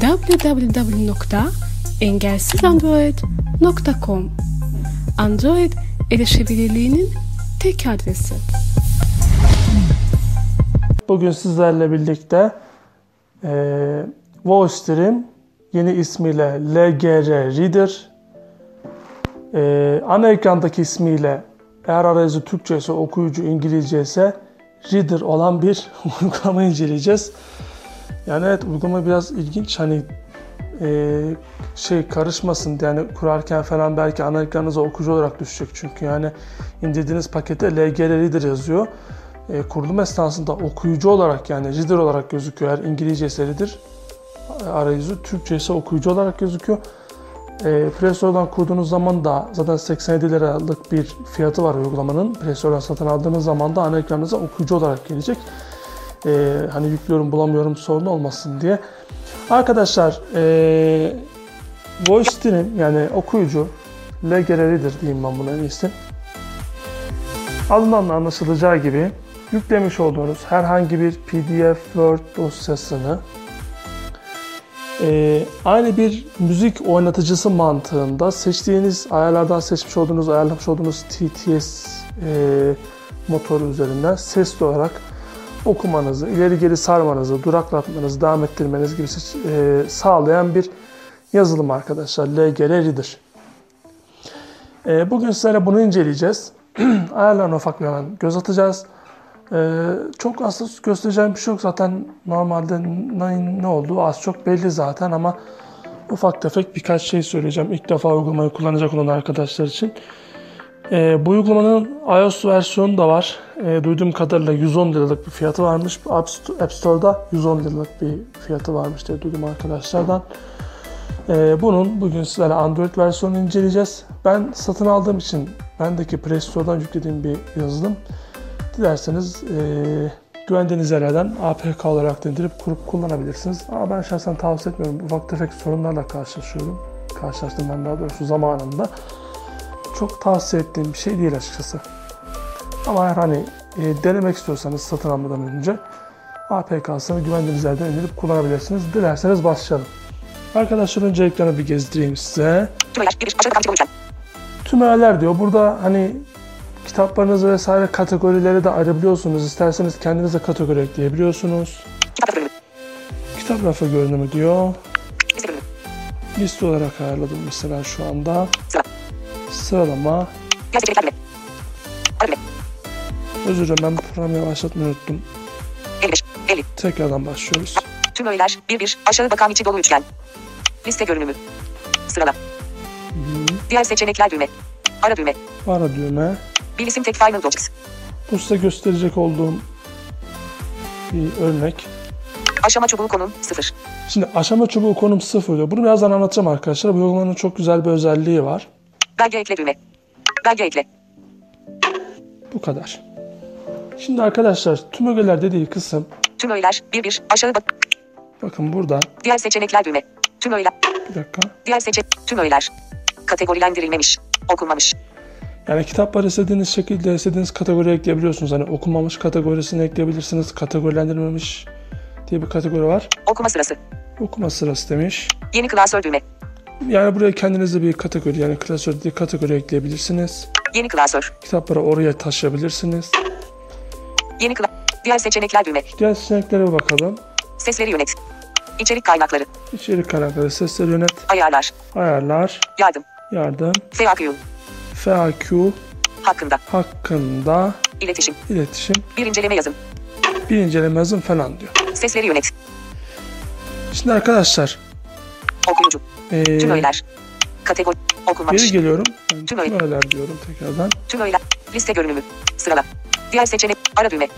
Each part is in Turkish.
www.engelsizandroid.com Android erişebilirliğinin tek adresi. Bugün sizlerle birlikte e, Wallstream yeni ismiyle LGR Reader e, ana ekrandaki ismiyle eğer arayüzü Türkçe ise okuyucu İngilizce ise Reader olan bir uygulama inceleyeceğiz. Yani evet uygulama biraz ilginç hani e, şey karışmasın yani kurarken falan belki ana ekranınıza okuyucu olarak düşecek çünkü yani indirdiğiniz pakete LGR Reader yazıyor. E, kurulum esnasında okuyucu olarak yani reader olarak gözüküyor. Eğer İngilizce ise reader arayüzü, Türkçe ise okuyucu olarak gözüküyor. E, Play Store'dan kurduğunuz zaman da zaten 87 liralık bir fiyatı var uygulamanın. Play Store'dan satın aldığınız zaman da ana ekranınıza okuyucu olarak gelecek. E, hani yüklüyorum bulamıyorum sorun olmasın diye. Arkadaşlar e, Voice Stream yani okuyucu LGR Reader diyeyim ben buna en iyisi. Adından da anlaşılacağı gibi yüklemiş olduğunuz herhangi bir PDF, Word dosyasını e, aynı bir müzik oynatıcısı mantığında seçtiğiniz ayarlardan seçmiş olduğunuz, ayarlamış olduğunuz TTS e, motoru üzerinden sesli olarak okumanızı, ileri geri sarmanızı, duraklatmanızı, devam ettirmeniz gibi e, sağlayan bir yazılım arkadaşlar. LGR Reader. E, bugün sizlerle bunu inceleyeceğiz. Ayarlarına ufak bir göz atacağız. Ee, çok aslında göstereceğim bir şey yok zaten normalde ne olduğu az çok belli zaten ama ufak tefek birkaç şey söyleyeceğim ilk defa uygulamayı kullanacak olan arkadaşlar için. Ee, bu uygulamanın iOS versiyonu da var. Ee, duyduğum kadarıyla 110 liralık bir fiyatı varmış. App Store'da 110 liralık bir fiyatı varmış diye duydum arkadaşlardan. Ee, bunun bugün sizlerle Android versiyonunu inceleyeceğiz. Ben satın aldığım için bendeki Play Store'dan yüklediğim bir yazılım. Dilerseniz e, güvendiğiniz yerlerden APK olarak indirip kurup kullanabilirsiniz. Ama ben şahsen tavsiye etmiyorum. Ufak tefek sorunlarla karşılaşıyorum. Karşılaştım ben daha doğrusu zamanında. Çok tavsiye ettiğim bir şey değil açıkçası. Ama eğer hani e, denemek istiyorsanız satın almadan önce APK'sını güvendiğiniz yerden indirip kullanabilirsiniz. Dilerseniz başlayalım. Arkadaşlar önce ekranı bir gezdireyim size. Tüm öğeler diyor. Burada hani kitaplarınızı vesaire kategorileri de ayırabiliyorsunuz. İsterseniz kendinize kategori ekleyebiliyorsunuz. Kitap rafı görünümü diyor. Liste olarak ayarladım mesela şu anda. Sıralama. Özür dilerim ben programı yavaşlatmayı unuttum. Tekrardan başlıyoruz. Tüm öğeler 1 1 aşağı bakan içi dolu üçgen. Liste görünümü. Sırala. Diğer seçenekler düğme. Ara düğme. Ara düğme. Bir isim tek final objects. Bu size gösterecek olduğum bir örnek. Aşama çubuğu konum 0. Şimdi aşama çubuğu konum 0 diyor. Bunu birazdan anlatacağım arkadaşlar. Bu uygulamanın çok güzel bir özelliği var. Belge ekle düğme. Belge ekle. Bu kadar. Şimdi arkadaşlar tüm ögeler dediği kısım. Tüm öğeler 1 1 aşağı bak. Bakın burada. Diğer seçenekler düğme. Tüm öğeler. Bir dakika. Diğer seçenek. Tüm öğeler. Kategorilendirilmemiş. Okunmamış. Yani kitapları istediğiniz şekilde istediğiniz kategoriye ekleyebiliyorsunuz. Hani okunmamış kategorisini ekleyebilirsiniz. Kategorilendirilmemiş diye bir kategori var. Okuma sırası. Okuma sırası demiş. Yeni klasör düğme. Yani buraya kendinize bir kategori yani klasör diye kategori ekleyebilirsiniz. Yeni klasör. Kitapları oraya taşıyabilirsiniz. Yeni kla Diğer seçenekler düğme. Diğer seçeneklere bakalım. Sesleri yönet. İçerik kaynakları. İçerik kaynakları, sesleri yönet, Ayarlar. ayarlar, Yardım. yardım, FAQ. FAQ Hakkında. hakkında İletişim. iletişim, Bir inceleme yazım. bir inceleme yazın falan diyor. Sesleri yönet. Şimdi arkadaşlar Okuyucu. ee, Tüm öğeler. Kategori. Okunmamış. geri geliyorum. Ben Tüm tüm öğe- öğeler diyorum tekrardan. Tüm öğeler. Liste görünümü. Sırala. Diğer seçenek. Ara düğme.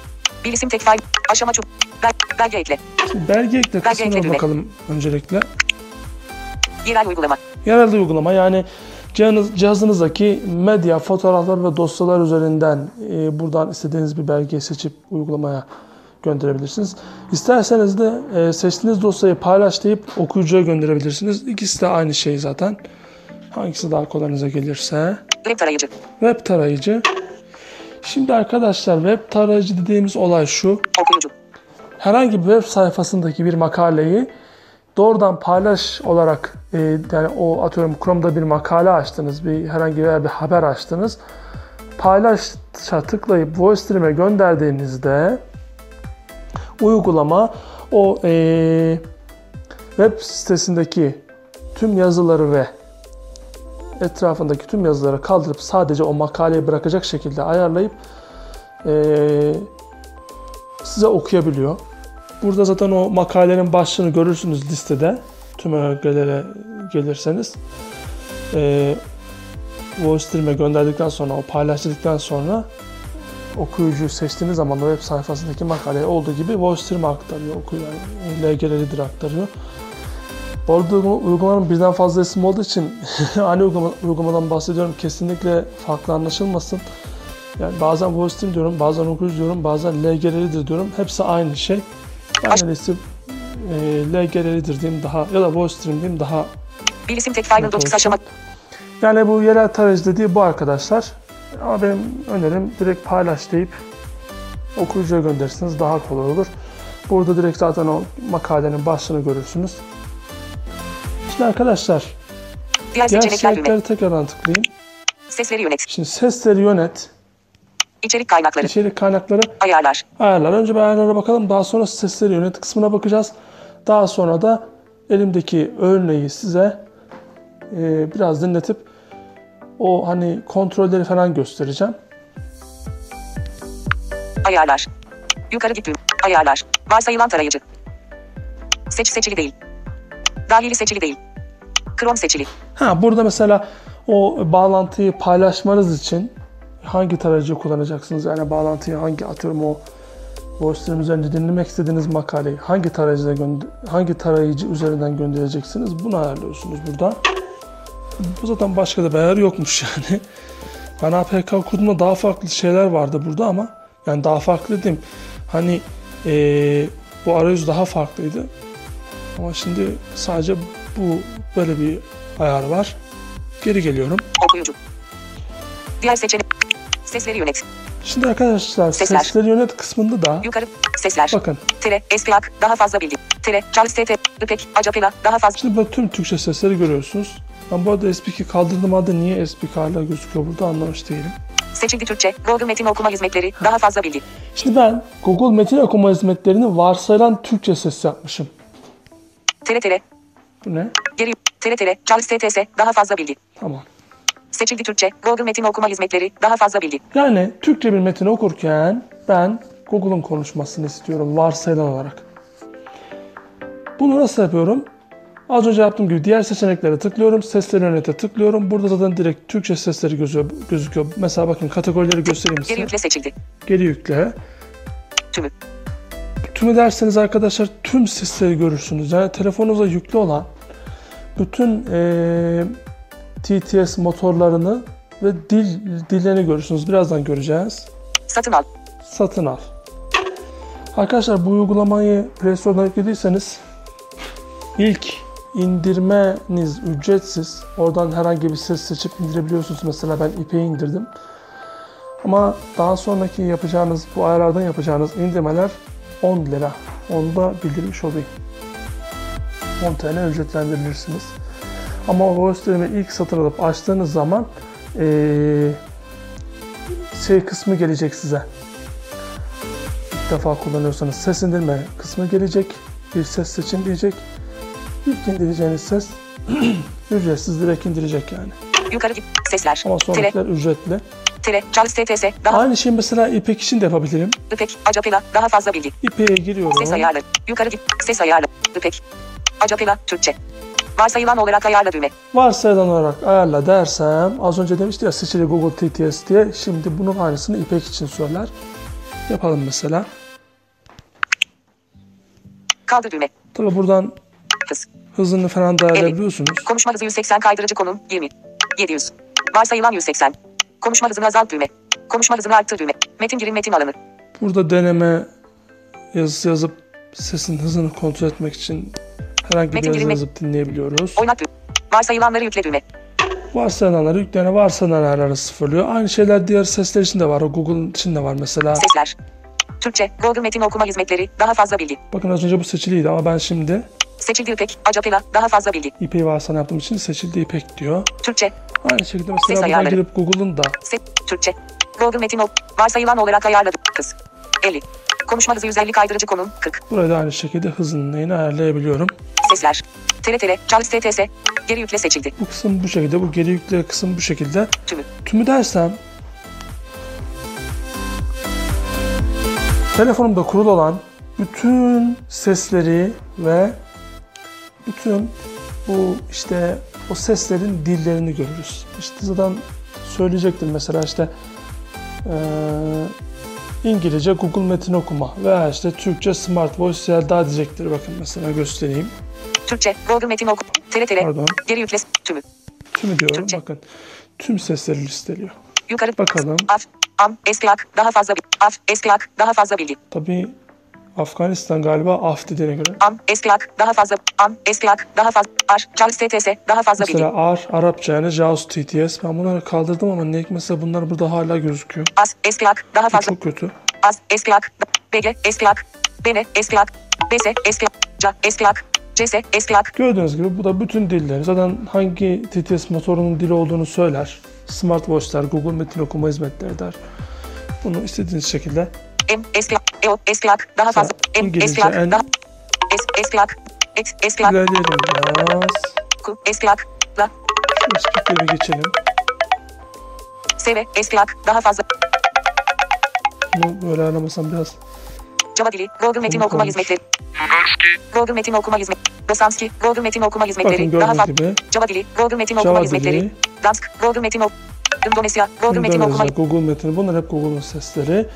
Bir isim tek file. Aşama çub. Bel belge ekle. Şimdi belge ekle Belge kısmına ekle bakalım öncelikle. Yerel uygulama. Yerel uygulama yani cihazınız, cihazınızdaki medya, fotoğraflar ve dosyalar üzerinden e, buradan istediğiniz bir belgeyi seçip uygulamaya gönderebilirsiniz. İsterseniz de e, seçtiğiniz dosyayı paylaş deyip okuyucuya gönderebilirsiniz. İkisi de aynı şey zaten. Hangisi daha kolayınıza gelirse. Web tarayıcı. Web tarayıcı. Şimdi arkadaşlar web tarayıcı dediğimiz olay şu. Okuyucu. Herhangi bir web sayfasındaki bir makaleyi doğrudan paylaş olarak e, yani o atıyorum Chrome'da bir makale açtınız, bir herhangi bir, bir haber açtınız. Paylaşa tıklayıp voice stream'e gönderdiğinizde uygulama o e, web sitesindeki tüm yazıları ve etrafındaki tüm yazıları kaldırıp sadece o makaleyi bırakacak şekilde ayarlayıp e, size okuyabiliyor. Burada zaten o makalenin başlığını görürsünüz listede. Tüm ögelere gelirseniz. E, stream'e gönderdikten sonra, o paylaştıktan sonra okuyucu seçtiğiniz zaman o web sayfasındaki makale olduğu gibi voice stream'e aktarıyor, okuyor. Yani LGR'lidir aktarıyor. Bu arada uygulamanın birden fazla isim olduğu için aynı uygulama, uygulamadan bahsediyorum. Kesinlikle farklı anlaşılmasın. Yani bazen voice stream diyorum, bazen okuyucu diyorum, bazen LGR'lidir diyorum. Hepsi aynı şey. En iyisi e, LGR'lidir diyeyim daha ya da voice stream diyeyim daha Bir isim tek final dosyası aşama. yani bu yerel tarayıcı dediği bu arkadaşlar. Ama benim önerim direkt paylaş deyip okuyucuya gönderirsiniz daha kolay olur. Burada direkt zaten o makalenin başlığını görürsünüz. Şimdi arkadaşlar Diğer diğer seçenekleri tekrardan tıklayayım. Sesleri yönet. Şimdi sesleri yönet, İçerik kaynakları. içerik kaynakları, Ayarlar. ayarlar. Önce bir ayarlara bakalım. Daha sonra sesleri yönet kısmına bakacağız. Daha sonra da elimdeki örneği size e, biraz dinletip o hani kontrolleri falan göstereceğim. Ayarlar. Yukarı git düğme. Ayarlar. Varsayılan tarayıcı. Seç seçili değil. Dahili seçili değil. Chrome seçili. Ha burada mesela o bağlantıyı paylaşmanız için hangi tarayıcı kullanacaksınız? Yani bağlantıyı hangi atıyorum o sitenin üzerinde dinlemek istediğiniz makaleyi hangi tarayıcıda hangi tarayıcı üzerinden göndereceksiniz? Bunu ayarlıyorsunuz burada. Bu zaten başka da bir ayar yokmuş yani. Ben APK kurduğumda daha farklı şeyler vardı burada ama yani daha farklı dedim. Hani eee, bu arayüz daha farklıydı. Ama şimdi sadece bu böyle bir ayar var. Geri geliyorum. Okuyucu. Diğer seçenek. Sesleri yönet. Şimdi arkadaşlar Sesler. sesleri yönet kısmında da Yukarı. Sesler. bakın. Tere. Espiak. Daha fazla bilgi. Tere. Charles. Ipek. Acapela. Daha fazla. Şimdi böyle tüm Türkçe sesleri görüyorsunuz. Ben bu arada SPK kaldırdığım halde niye SPK hala gözüküyor burada anlamış değilim. Seçildi Türkçe. Google metin okuma hizmetleri. Daha fazla bilgi. Şimdi ben Google Metin Okuma Hizmetlerini varsayılan Türkçe ses yapmışım. Tere tere. Bu ne? Geri. Tere tere. Charles TTS. Daha fazla bilgi. Tamam. Seçildi Türkçe. Google metin okuma hizmetleri. Daha fazla bilgi. Yani Türkçe bir metin okurken ben Google'un konuşmasını istiyorum varsayılan olarak. Bunu nasıl yapıyorum? Az önce yaptığım gibi diğer seçeneklere tıklıyorum. Sesleri yönete tıklıyorum. Burada zaten direkt Türkçe sesleri gözüküyor. gözüküyor. Mesela bakın kategorileri göstereyim Geri size. yükle seçildi. Geri yükle. Tümü. Tümü derseniz arkadaşlar tüm sesleri görürsünüz. Yani telefonunuza yüklü olan bütün eee, TTS motorlarını ve dil dillerini görürsünüz. Birazdan göreceğiz. Satın al. Satın al. Arkadaşlar bu uygulamayı Play Store'dan yüklediyseniz ilk indirmeniz ücretsiz. Oradan herhangi bir ses seçip indirebiliyorsunuz. Mesela ben iP'i indirdim. Ama daha sonraki yapacağınız, bu ayarlardan yapacağınız indirmeler 10 lira. Onu da bildirmiş olayım. 10 TL ücretlendirilirsiniz. Ama o stream'i ilk satın alıp açtığınız zaman eee, şey kısmı gelecek size. İlk defa kullanıyorsanız ses indirme kısmı gelecek. Bir ses seçin diyecek. İlk indireceğiniz ses ücretsiz direkt indirecek yani. Yukarı git. Sesler. Ama sonrakiler ücretli. Tere. Charles TTS. Daha. Aynı şeyi mesela İpek için de yapabilirim. Ipek. Acapela. Daha fazla bilgi. İpek'e giriyorum. Ses ayarlı. Yukarı git. Ses ayarlı. Ipek. Acapela. Türkçe. Varsayılan olarak ayarla düğme. Varsayılan olarak ayarla dersem az önce demişti ya seçili Google TTS diye şimdi bunun aynısını İpek için söyler. Yapalım mesela. Kaldır düğme. Tabi buradan Hız. hızını falan da ayarlayabiliyorsunuz. Konuşma hızı 180 kaydırıcı konum 20. 700. Varsayılan 180. Konuşma hızını azalt düğme. Konuşma hızını arttır düğme. Metin girin metin alanı. Burada deneme yazısı yazıp sesin hızını kontrol etmek için herhangi bir Metin yazı girme- yazıp dinleyebiliyoruz. Oynat. Varsayılanları yükle düğme. Varsayılanları yükleyene varsayılan ayarları sıfırlıyor. Aynı şeyler diğer sesler için de var. O Google'ın için de var mesela. Sesler. Türkçe. Google metin okuma hizmetleri. Daha fazla bilgi. Bakın az önce bu seçiliydi ama ben şimdi Seçildi İpek. Acapela. Daha fazla bilgi. İpeyi varsayılan yaptığım için seçildi İpek diyor. Türkçe. Aynı şekilde Ses mesela buradan ayarları. girip Google'ın da Se Türkçe. Google Metin ok. Varsayılan olarak ayarladım. Kız. 50. Konuşma hızı 150 kaydırıcı konum 40. burayı da aynı şekilde hızını neyini ayarlayabiliyorum. Sesler. TRTL. Charles TTS. Geri yükle seçildi. Bu kısım bu şekilde, bu geri yüklü kısım bu şekilde. Tümü. Tümü dersem telefonumda kurulu olan bütün sesleri ve bütün bu işte o seslerin dillerini görürüz. İşte zaten söyleyecektim mesela işte eee, İngilizce Google metin okuma veya işte Türkçe Smart Voice Selda diyecektir. Bakın mesela göstereyim. Türkçe. Google Metin ok. TRTL. Pardon. Geri yükle. Tümü. Tümü diyorum. Türkçe. Bakın. Tüm sesleri listeliyor. Yukarı. Bakalım. Af. Am. Eski ak. Daha fazla bilgi. Af. Eski ak. Daha fazla bilgi. Tabii Afganistan galiba af dediğine göre. Am. Eski ak. Daha fazla. Am. Eski ak. Daha fazla. Ar. Charles TTS. Daha fazla bilgi. Mesela AR, Arapça yani JAWS TTS. Ben bunları kaldırdım ama ne mesela bunlar burada hala gözüküyor. As. Eski ak. Daha Bu fazla. çok kötü. Az. Eski ak. BG. Eski ak. Bene. Eski ak. BS. Eski ak. Ca. Eski ak. CS. Eski ak. Gördüğünüz gibi bu da bütün dilleri. Zaten hangi TTS motorunun dili olduğunu söyler. Smartwatch'lar, Google Metin okuma hizmetleri der. Bunu istediğiniz şekilde M. Eski. EO. Eski. Daha fazla. M. Eski Daha. Es. Eski. X. Eski biraz. Eski. La. Eskileri geçelim. SV. Eski. Daha fazla. Bunu böyle aramasam biraz Java dili. Google Metin okuma olmuş. hizmetleri. Google Metin okuma hizmetleri. Bosanski. Google Metin okuma bakın hizmetleri. Daha gördüğünüz fazla. gibi Java dili. Google Metin okuma Java hizmetleri. dili, Dansk. Google Metin ok. Endonezya. Google Metin okuma Google Metin bunlar hep Google'un sesleri.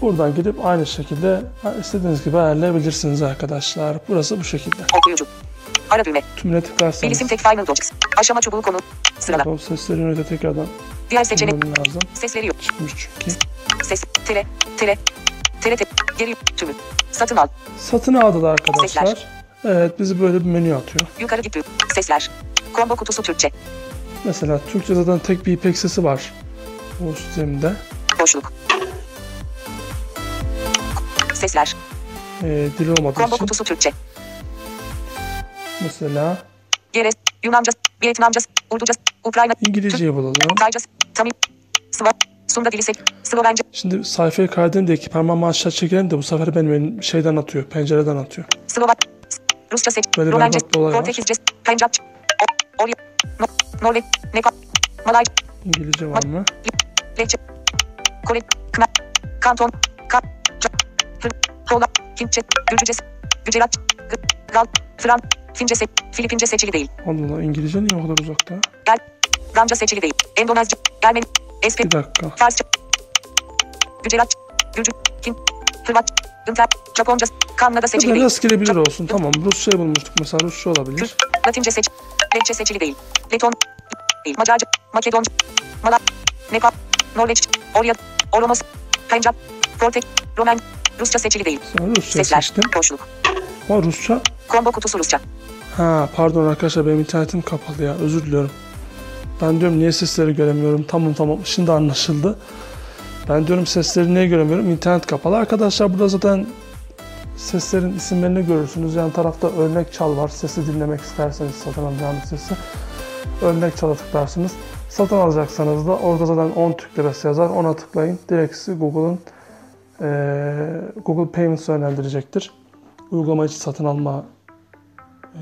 Buradan gidip aynı şekilde istediğiniz gibi ayarlayabilirsiniz arkadaşlar. Burası bu şekilde. okuyucu. Ara düğme. Tümüne tıklarsanız Bilisim tek final docs. Aşama çubuğu konu. Sırala. o sesleri yönete tekrardan Diğer seçenek. lazım. Ses veriyor. Çıkmış çünkü. Ses. Tele. Tele. Tele. Tele. Geri tümü. Satın al. Satın aldılar arkadaşlar. Sesler. Evet bizi böyle bir menü atıyor. Yukarı git. Sesler. Combo kutusu Türkçe. Mesela Türkçe zaten tek bir ipek sesi var. Bu sistemde. Boşluk. Sesler. Ee, dil olmadığı Combo için. kutusu Türkçe. Mesela Geres. Yunanca. Vietnamca. Urduca. Ukrayna. İngilizceyi bulalım. Tayca. Tamil. Sıva. Sunda dili sek. Slovence. Şimdi sayfayı kaydedeyim parmağımı aşağı çekelim de bu sefer beni, beni şeyden atıyor. Pencereden atıyor. Slovak. Rusça bir Romence. Portekizce. Pencapça. Orya. No, Norveç. Nepal. Malay. İngilizce var mı? Lehçe. Kore. Kna. Kanton. Hintçe. Gürcüce. Gücerat. Gal. Fran. Fince Filipince seçili değil. Allah Allah İngilizce niye o kadar uzakta? Gel. Danca seçili değil. Endonezce. Ermeni. Espe. Bir dakika. Farsça. Gücerat. Gürcü. Hint. Hırvat. Inter. Japonca. Kanada seçili değil. rastgele biri olsun. Tamam Rusça'yı bulmuştuk. Mesela Rusça olabilir. Latince seç. Lehçe seçili değil. Leton. Değil. Macarca. Makedonca. Malay. Nepal. Norveç. Orya. Oromos. Pencap. Portek. Romen. Rusça seçili değil. Sonra Rusça Sesler. seçtim. Boşluk. Ama Rusça. Combo kutusu Rusça. Ha pardon arkadaşlar benim internetim kapalı ya. Özür diliyorum. Ben diyorum niye sesleri göremiyorum. Tamam tamam şimdi anlaşıldı. Ben diyorum sesleri niye göremiyorum. İnternet kapalı. Arkadaşlar burada zaten seslerin isimlerini görürsünüz. Yan tarafta örnek çal var. Sesi dinlemek isterseniz satın alacağınız sesi. Örnek çala tıklarsınız. Satın alacaksanız da orada zaten 10 Türk lirası yazar. Ona tıklayın. Direkt sizi Google'un eee, Google Payments yönlendirecektir. Uygulama içi satın alma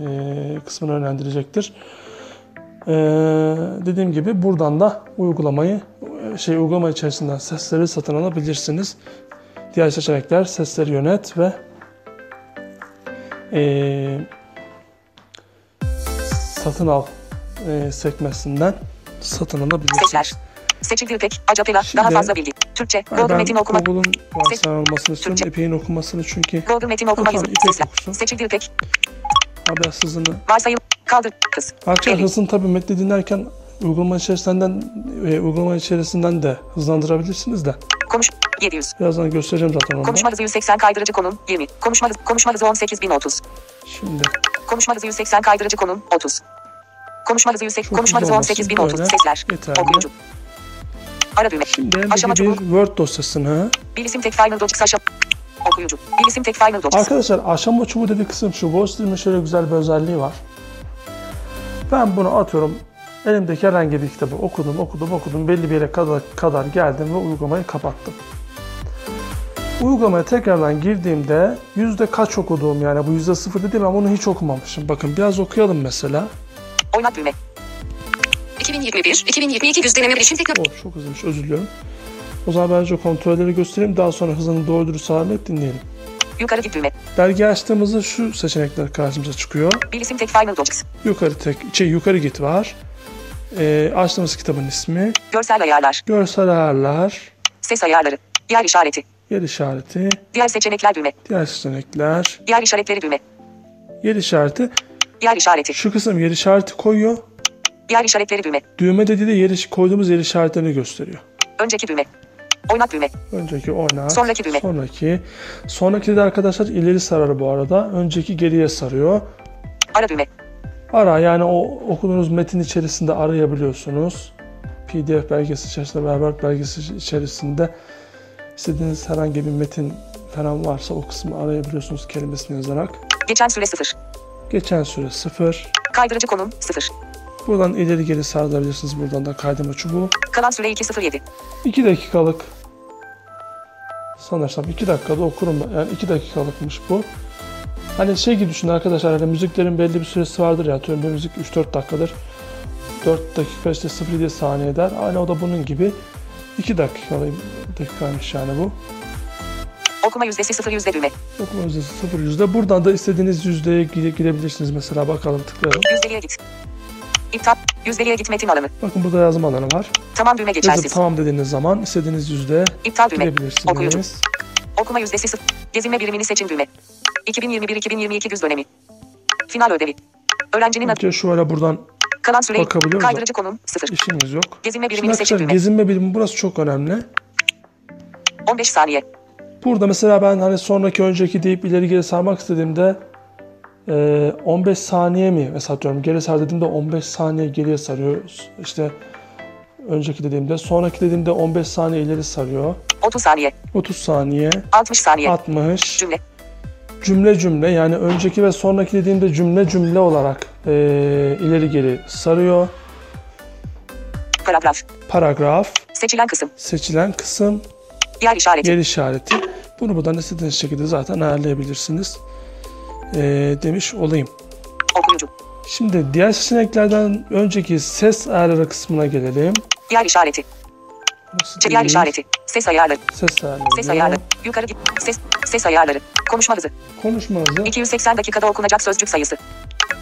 eee, kısmını yönlendirecektir. Eee, dediğim gibi buradan da uygulamayı şey uygulama içerisinden sesleri satın alabilirsiniz. Diğer seçenekler sesleri yönet ve eee, satın al eee, sekmesinden satın alabilirsiniz. Sesler. Seçildi. Acapela. Şimdi- Daha fazla bilgi. Türkçe. Yani Google Metin okuma. Google'un varsayılan olmasını istiyorum. Türkçe. Epey'in okumasını çünkü Google Metin okuma Tamam. İpek okusun. Seçildi İpek. haber hızını Varsayım. Kaldır. Kız. Arkadaşlar hızını tabii metni dinlerken uygulama içerisinden e, uygulama içerisinden de hızlandırabilirsiniz de. Konuş. 700. Birazdan göstereceğim zaten onu. Konuşma hızı 180 kaydırıcı konum 20. Konuşma hızı, konuşma hızı 18030. Şimdi Konuşma hızı 180 kaydırıcı konum 30. Konuşma hızı 180 Çok konuşma hızı olması 18030. böyle Sesler. yeterli. Okuyucu. Ara düğme. şimdi Aşama bir çubuk. Word dosyasını Bilisim tek final docs aşama. Okuyucu. Bir isim tek final document. Arkadaşlar aşama çubuğu dediği kısım şu. Ghostline'in şöyle güzel bir özelliği var. Ben bunu atıyorum. Elimdeki herhangi bir kitabı okudum, okudum, okudum. Belli bir yere kadar, kadar geldim ve uygulamayı kapattım. Uygulamaya tekrardan girdiğimde yüzde kaç okuduğum yani bu yüzde sıfır dediğim ama bunu hiç okumamışım. Bakın biraz okuyalım mesela. Oynat düğme. 2021-2022 güz deneme bilişim teknoloji. Oh çok hızlıymış özür diliyorum. O zaman ben önce kontrolleri göstereyim daha sonra hızını doğru dürüst sağlayıp dinleyelim. Yukarı git düğme. Belge açtığımızda şu seçenekler karşımıza çıkıyor. Bir isim tek final document. Yukarı tek, şey yukarı git var. Ee, açtığımız kitabın ismi. Görsel ayarlar. Görsel ayarlar. Ses ayarları. Yer işareti. Yer işareti. Diğer seçenekler düğme. Diğer seçenekler. Yer işaretleri düğme. Yer işareti. Yer işareti. Şu kısım yer işareti koyuyor. Yer işaretleri düğme. Düğme dediği de yer, iş- koyduğumuz yer işaretlerini gösteriyor. Önceki düğme. Oynat düğme. Önceki oynat. Sonraki düğme. Sonraki. Sonraki de arkadaşlar ileri sarar bu arada. Önceki geriye sarıyor. Ara düğme. Ara yani o okuduğunuz metin içerisinde arayabiliyorsunuz. PDF belgesi içerisinde, berber belgesi içerisinde istediğiniz herhangi bir metin falan varsa o kısmı arayabiliyorsunuz kelimesini yazarak. Geçen süre 0. Geçen süre 0. Kaydırıcı konum 0. Buradan ileri geri sardırabilirsiniz. Buradan da kaydırma çubuğu. Kalan süre 207. 2 dakikalık sanırsam 2 dakikada okurum ben. Yani 2 dakikalıkmış bu. Hani şey gibi düşünün arkadaşlar hani müziklerin belli bir süresi vardır ya atıyorum bir müzik 3-4 dakikadır. 4 dakika işte 0 saniye eder. Aynı o da bunun gibi 2 dakikalı dakikaymış yani bu. Okuma yüzdesi 0 yüzde düğme. Okuma yüzdesi 0 yüzde. Buradan da istediğiniz yüzdeye girebilirsiniz mesela bakalım tıklayalım. Yüzdeliğe git. İptal. Yüzdeliğe git metin alanı. Bakın burada yazma alanı var. Tamam düğme Yazıp geçersiz. tamam dediğiniz zaman istediğiniz yüzdeye İptal düğme. girebilirsiniz. Okuyucu. Okuma yüzdesi 0. Gezinme birimini seçin düğme. 2021-2022 güz dönemi. Final ödevi. Öğrencinin adı. Önce şöyle buradan Kalan süre. Bakabiliyoruz. Kaydırıcı konum 0. işimiz yok. Gezinme birimini seçin düğme. gezinme bilimi burası çok önemli. 15 saniye. Burada mesela ben hani sonraki önceki deyip ileri geri sarmak istediğimde 15 saniye mi mesela diyorum geri sar dediğimde 15 saniye geriye sarıyor. İşte önceki dediğimde sonraki dediğimde 15 saniye ileri sarıyor. 30 saniye. 30 saniye 60 saniye. 60 Cümle. cümle cümle yani önceki ve sonraki dediğimde cümle cümle olarak e, ileri geri sarıyor. Paragraf. Paragraf Seçilen kısım. seçilen kısım Yer işareti. yer işareti. Bunu buradan istediğiniz şekilde zaten ayarlayabilirsiniz. Ee, demiş olayım. Okuyucu. Şimdi diğer seçeneklerden önceki ses ayarları kısmına gelelim. Yer işareti. Değil, işareti. Ses ayarları. Ses ayarları. Ses ayarları. Yukarı git. Ses. Ses ayarları. Konuşma hızı. Konuşma hızı. 280 dakikada okunacak sözcük sayısı.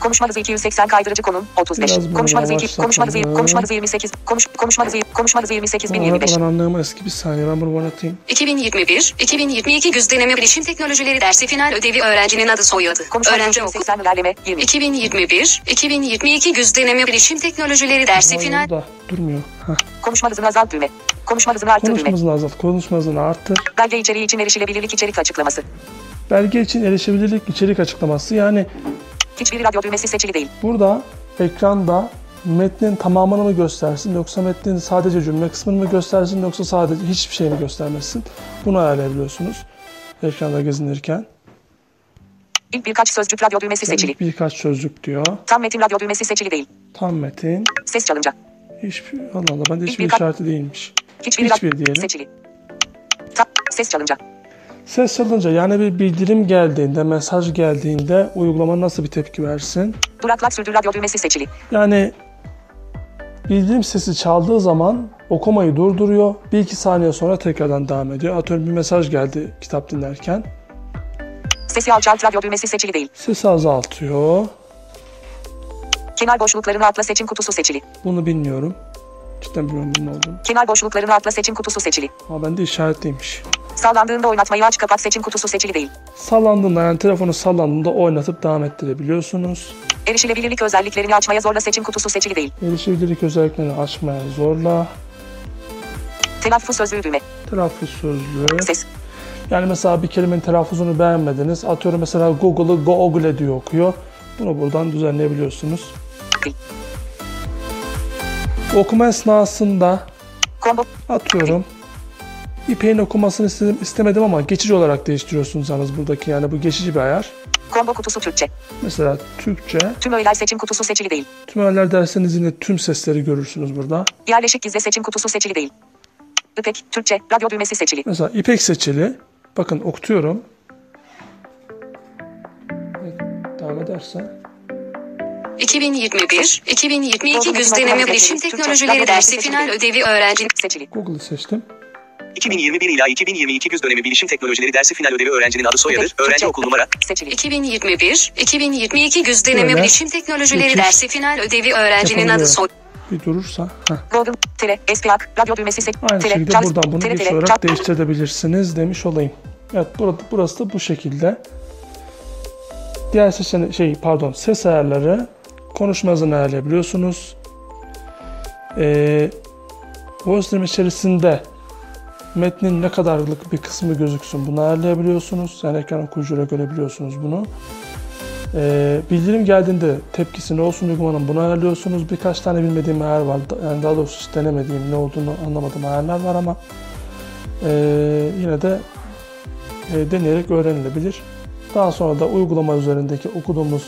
Konuşma hızı 280 kaydırıcı konum 35. Biraz bunu Konuşma hızı 2 yavaşlatalım. konuşma hızı konuşma hızı 28. Konuş konuşma hızı konuşma hızı 28 Ama 1025. ben anlayamam ki bir saniye ben bunu anlatayım. 2021-2022 güz deneme bilişim teknolojileri dersi final ödevi öğrencinin adı soyadı. Konuşma Öğrenci okul. 280 ilerleme 20. 2021-2022 güz deneme bilişim teknolojileri dersi final burada durmuyor. Heh. Konuşma hızını azalt düğme. Konuşma hızını arttır Konuşma düğme. hızını azalt. Konuşma hızını arttır. Belge içeriği için erişilebilirlik içerik açıklaması. Belge için erişebilirlik içerik açıklaması. Yani Hiçbir radyo düğmesi seçili değil. burada ekranda metnin tamamını mı göstersin yoksa metnin sadece cümle kısmını mı göstersin yoksa sadece hiçbir şey mi göstermesin? Bunu ayarlayabiliyorsunuz ekranda gezinirken. İlk birkaç sözcük radyo düğmesi seçili. İlk birkaç sözcük diyor. Tam metin radyo düğmesi seçili değil. Tam metin. Ses çalınca. Hiçbir, Allah Allah bende hiçbir birkaç- işareti değilmiş. Hiçbir, Hiçbir diyelim. seçili. Ta, ses çalınca. Ses çalınca yani bir bildirim geldiğinde, mesaj geldiğinde uygulama nasıl bir tepki versin? Duraklat sürdür radyo düğmesi seçili. Yani bildirim sesi çaldığı zaman okumayı durduruyor. Bir iki saniye sonra tekrardan devam ediyor. Atıyorum bir mesaj geldi kitap dinlerken. Sesi alçalt radyo düğmesi seçili değil. Sesi azaltıyor. Kenar boşluklarını atla seçim kutusu seçili. Bunu bilmiyorum. Cidden bilmiyorum bunun olduğunu. Kenar boşluklarını atla seçim kutusu seçili. Ama bende işaretliymiş. Sağlandığında oynatmayı aç kapat seçim kutusu seçili değil. Sallandığında yani telefonu sallandığında oynatıp devam ettirebiliyorsunuz. Erişilebilirlik özelliklerini açmaya zorla seçim kutusu seçili değil. Erişebilirlik özelliklerini açmaya zorla. Telaffuz sözlüğü düğme. Telaffuz sözlüğü. Ses. Yani mesela bir kelimenin telaffuzunu beğenmediniz. Atıyorum mesela Google'ı Google diye okuyor. Bunu buradan düzenleyebiliyorsunuz. Dil. Okuma esnasında atıyorum İpek'in okumasını istedim, istemedim ama geçici olarak değiştiriyorsunuz yalnız buradaki yani bu geçici bir ayar. Combo kutusu Türkçe. Mesela Türkçe, Tüm öğeler seçim kutusu seçili değil. tüm öğeler derseniz yine tüm sesleri görürsünüz burada. Yerleşik gizle seçim kutusu seçili değil. İpek, Türkçe, radyo düğmesi seçili. Mesela İpek seçili. Bakın okutuyorum. Evet, Devam ederse. 2021, 2022 güz deneme bilişim teknolojileri dersi final ödevi öğrenci Seçili. Google'ı seçtim. 2021 ila 2022 güz dönemi bilişim teknolojileri dersi final ödevi öğrencinin adı soyadı, öğrenci okul numara, Seçili. 2021, 2022 güz deneme Böyle. bilişim teknolojileri Geçiş. dersi final ödevi öğrencinin adı soyadı. Bir durursa. Heh. Google, tele, esplak, radyo düğmesi seç, Aynı tele, şekilde buradan bunu tele, tele, olarak değiştirebilirsiniz demiş olayım. Evet burada, burası da bu şekilde. Diğer seçenek şey pardon ses ayarları konuşma hızını ayarlayabiliyorsunuz. Ee, voice stream içerisinde metnin ne kadarlık bir kısmı gözüksün bunu ayarlayabiliyorsunuz. Yani ekran okuyucuyla görebiliyorsunuz bunu. Ee, bildirim geldiğinde tepkisi ne olsun uygulamanın bunu ayarlıyorsunuz. Birkaç tane bilmediğim ayar var. Yani daha doğrusu hiç denemediğim ne olduğunu anlamadığım ayarlar var ama ee, yine de e, deneyerek öğrenilebilir. Daha sonra da uygulama üzerindeki okuduğumuz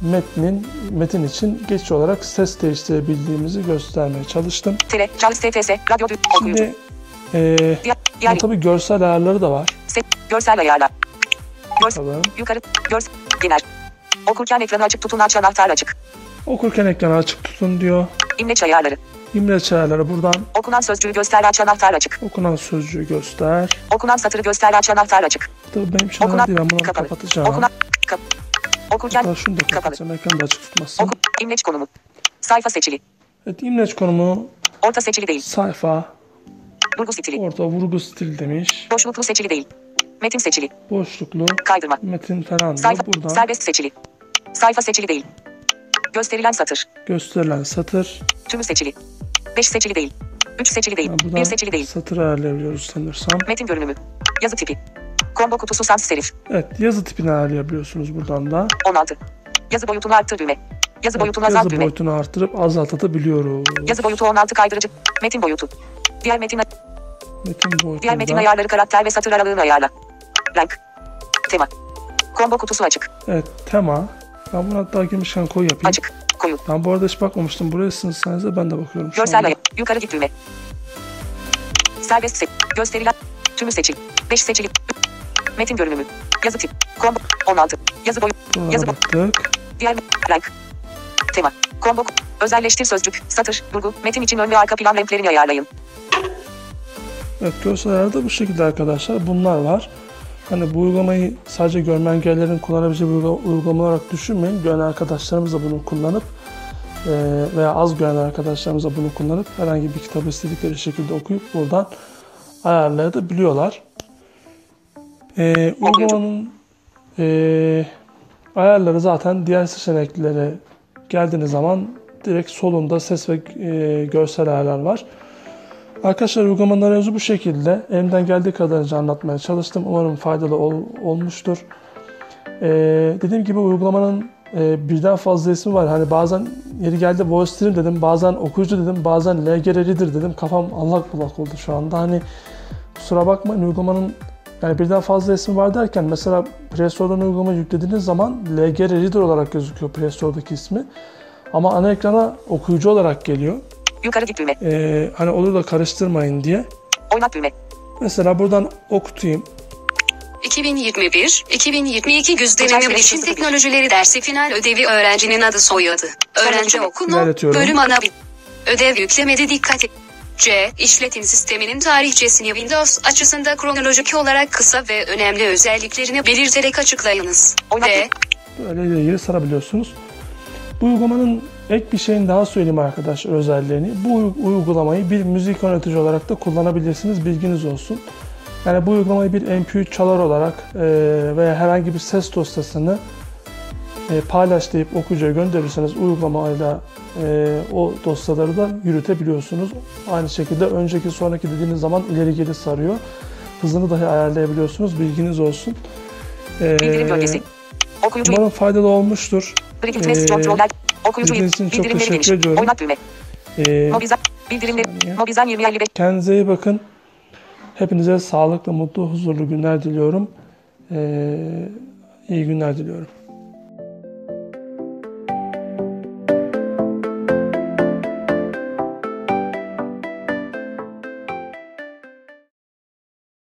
metnin metin için geçici olarak ses değiştirebildiğimizi göstermeye çalıştım. tele, Charles TTS, radyo düğmesi, okuyucu. Şimdi Diğer, bunun tabii görsel ayarları da var. se, görsel ayarlar. Görsel, Bakalım. yukarı, görsel, genel. Okurken ekranı açık tutun aç anahtar açık. Okurken ekranı açık tutun diyor. İmleç ayarları. İmleç ayarları buradan Okunan sözcüğü göster aç anahtar açık. okunan sözcüğü göster. Okunan satırı göster aç anahtar açık. Tabii benim için Okunan, değil ben bunları kapalı. kapatacağım. Okunan, kap, okurken, Hatta şunu da kapatacağım ekranı da açık tutmasın. Oku, imleç konumu. Sayfa seçili. Evet imleç konumu Orta seçili değil. sayfa, Vurgu stili. orta vurgu stil demiş. Boşluklu seçili değil. Metin seçili. Boşluklu, Kaydırma. metin falan. Sayfa, Buradan serbest seçili. Sayfa seçili değil. Gösterilen satır. gösterilen satır. Tümü seçili. 5 seçili değil. 3 seçili değil. Yani 1 buradan seçili değil. satır ayarlayabiliyoruz sanırsam. Metin görünümü. Yazı tipi. Combo kutusu sans serif. Evet yazı tipini ayarlayabiliyorsunuz buradan da. 16. Yazı boyutunu arttır düğme. Yazı boyutunu azalt Yazı düğme. boyutunu artırıp azaltabiliyoruz. Yazı boyutu 16 kaydırıcı. Metin boyutu. Diğer metin Metin boyutunu diğer metin da- ayarları karakter ve satır aralığını ayarla. Renk. Tema. Combo kutusu açık. Evet tema. Ben bunu hatta girmişken koy yapayım. Açık. Koyu. Ben bu arada hiç bakmamıştım. Buraya sınıfsanıza ben de bakıyorum Görsel ayar. Yukarı git düğme. Serbest seç. Gösterilen. Tümü seçil. 5 seçili. Metin görünümü. Yazı tip. Combo. 16. Yazı boyu. Yazı boy. baktık. Diğer renk. Tema. Combo. Özelleştir sözcük. Satır. Vurgu. Metin için ön ve arka plan renklerini ayarlayın. Evet görsel ayarda bu şekilde arkadaşlar. Bunlar var. Hani bu uygulamayı sadece görme engellerin kullanabileceği bir uygula- uygulama olarak düşünmeyin. Gören arkadaşlarımız da bunu kullanıp e, veya az gören arkadaşlarımız da bunu kullanıp herhangi bir kitabı istedikleri şekilde okuyup buradan ayarlayabiliyorlar. E, uygulamanın e, ayarları zaten diğer seçeneklere geldiğiniz zaman direkt solunda ses ve e, görsel ayarlar var. Arkadaşlar uygulamanın arayüzü bu şekilde. Elimden geldiği kadarınca anlatmaya çalıştım. Umarım faydalı ol- olmuştur. Ee, dediğim gibi uygulamanın e, birden fazla ismi var. Hani bazen yeri geldi voice stream dedim, bazen okuyucu dedim, bazen LG Reader dedim. Kafam allak bullak oldu şu anda. Hani kusura bakmayın uygulamanın yani birden fazla ismi var derken mesela Play Store'dan uygulama yüklediğiniz zaman LG Reader olarak gözüküyor Play Store'daki ismi. Ama ana ekrana okuyucu olarak geliyor. Yukarı git düğme. Ee, hani olur da karıştırmayın diye. Oynat düğme. Mesela buradan okutayım. 2021, 2022 güz Hocam, deneme şöyle bilişim teknolojileri dersi final ödevi öğrencinin adı soyadı. Öğrenci ilerletiyorum. bölüm ana Ödev yüklemede dikkat et. C. İşletim sisteminin tarihçesini Windows açısında kronolojik olarak kısa ve önemli özelliklerini belirterek açıklayınız. D. Böyle ilgili sarabiliyorsunuz. Bu uygulamanın ek bir şeyini daha söyleyeyim arkadaşlar özelliğini. Bu uy- uygulamayı bir müzik yönetici olarak da kullanabilirsiniz. Bilginiz olsun. Yani bu uygulamayı bir MP3 çalar olarak veya herhangi bir ses dosyasını e, paylaş deyip okuyucuya gönderirseniz uygulamayla e, o dosyaları da yürütebiliyorsunuz. Aynı şekilde önceki sonraki dediğiniz zaman ileri geri sarıyor. Hızını dahi ayarlayabiliyorsunuz. Bilginiz olsun. E, Bildirim bölgesi. Okuyucu Umarım faydalı olmuştur. Ee, kontroller. Okuyucu için çok bildirimleri teşekkür geniş. ediyorum. Oynat düğme. Ee, Mobizen. Bildirimleri. Mobizen 2055. kendinize iyi bakın. Hepinize sağlıklı, mutlu, huzurlu günler diliyorum. Ee, iyi günler diliyorum.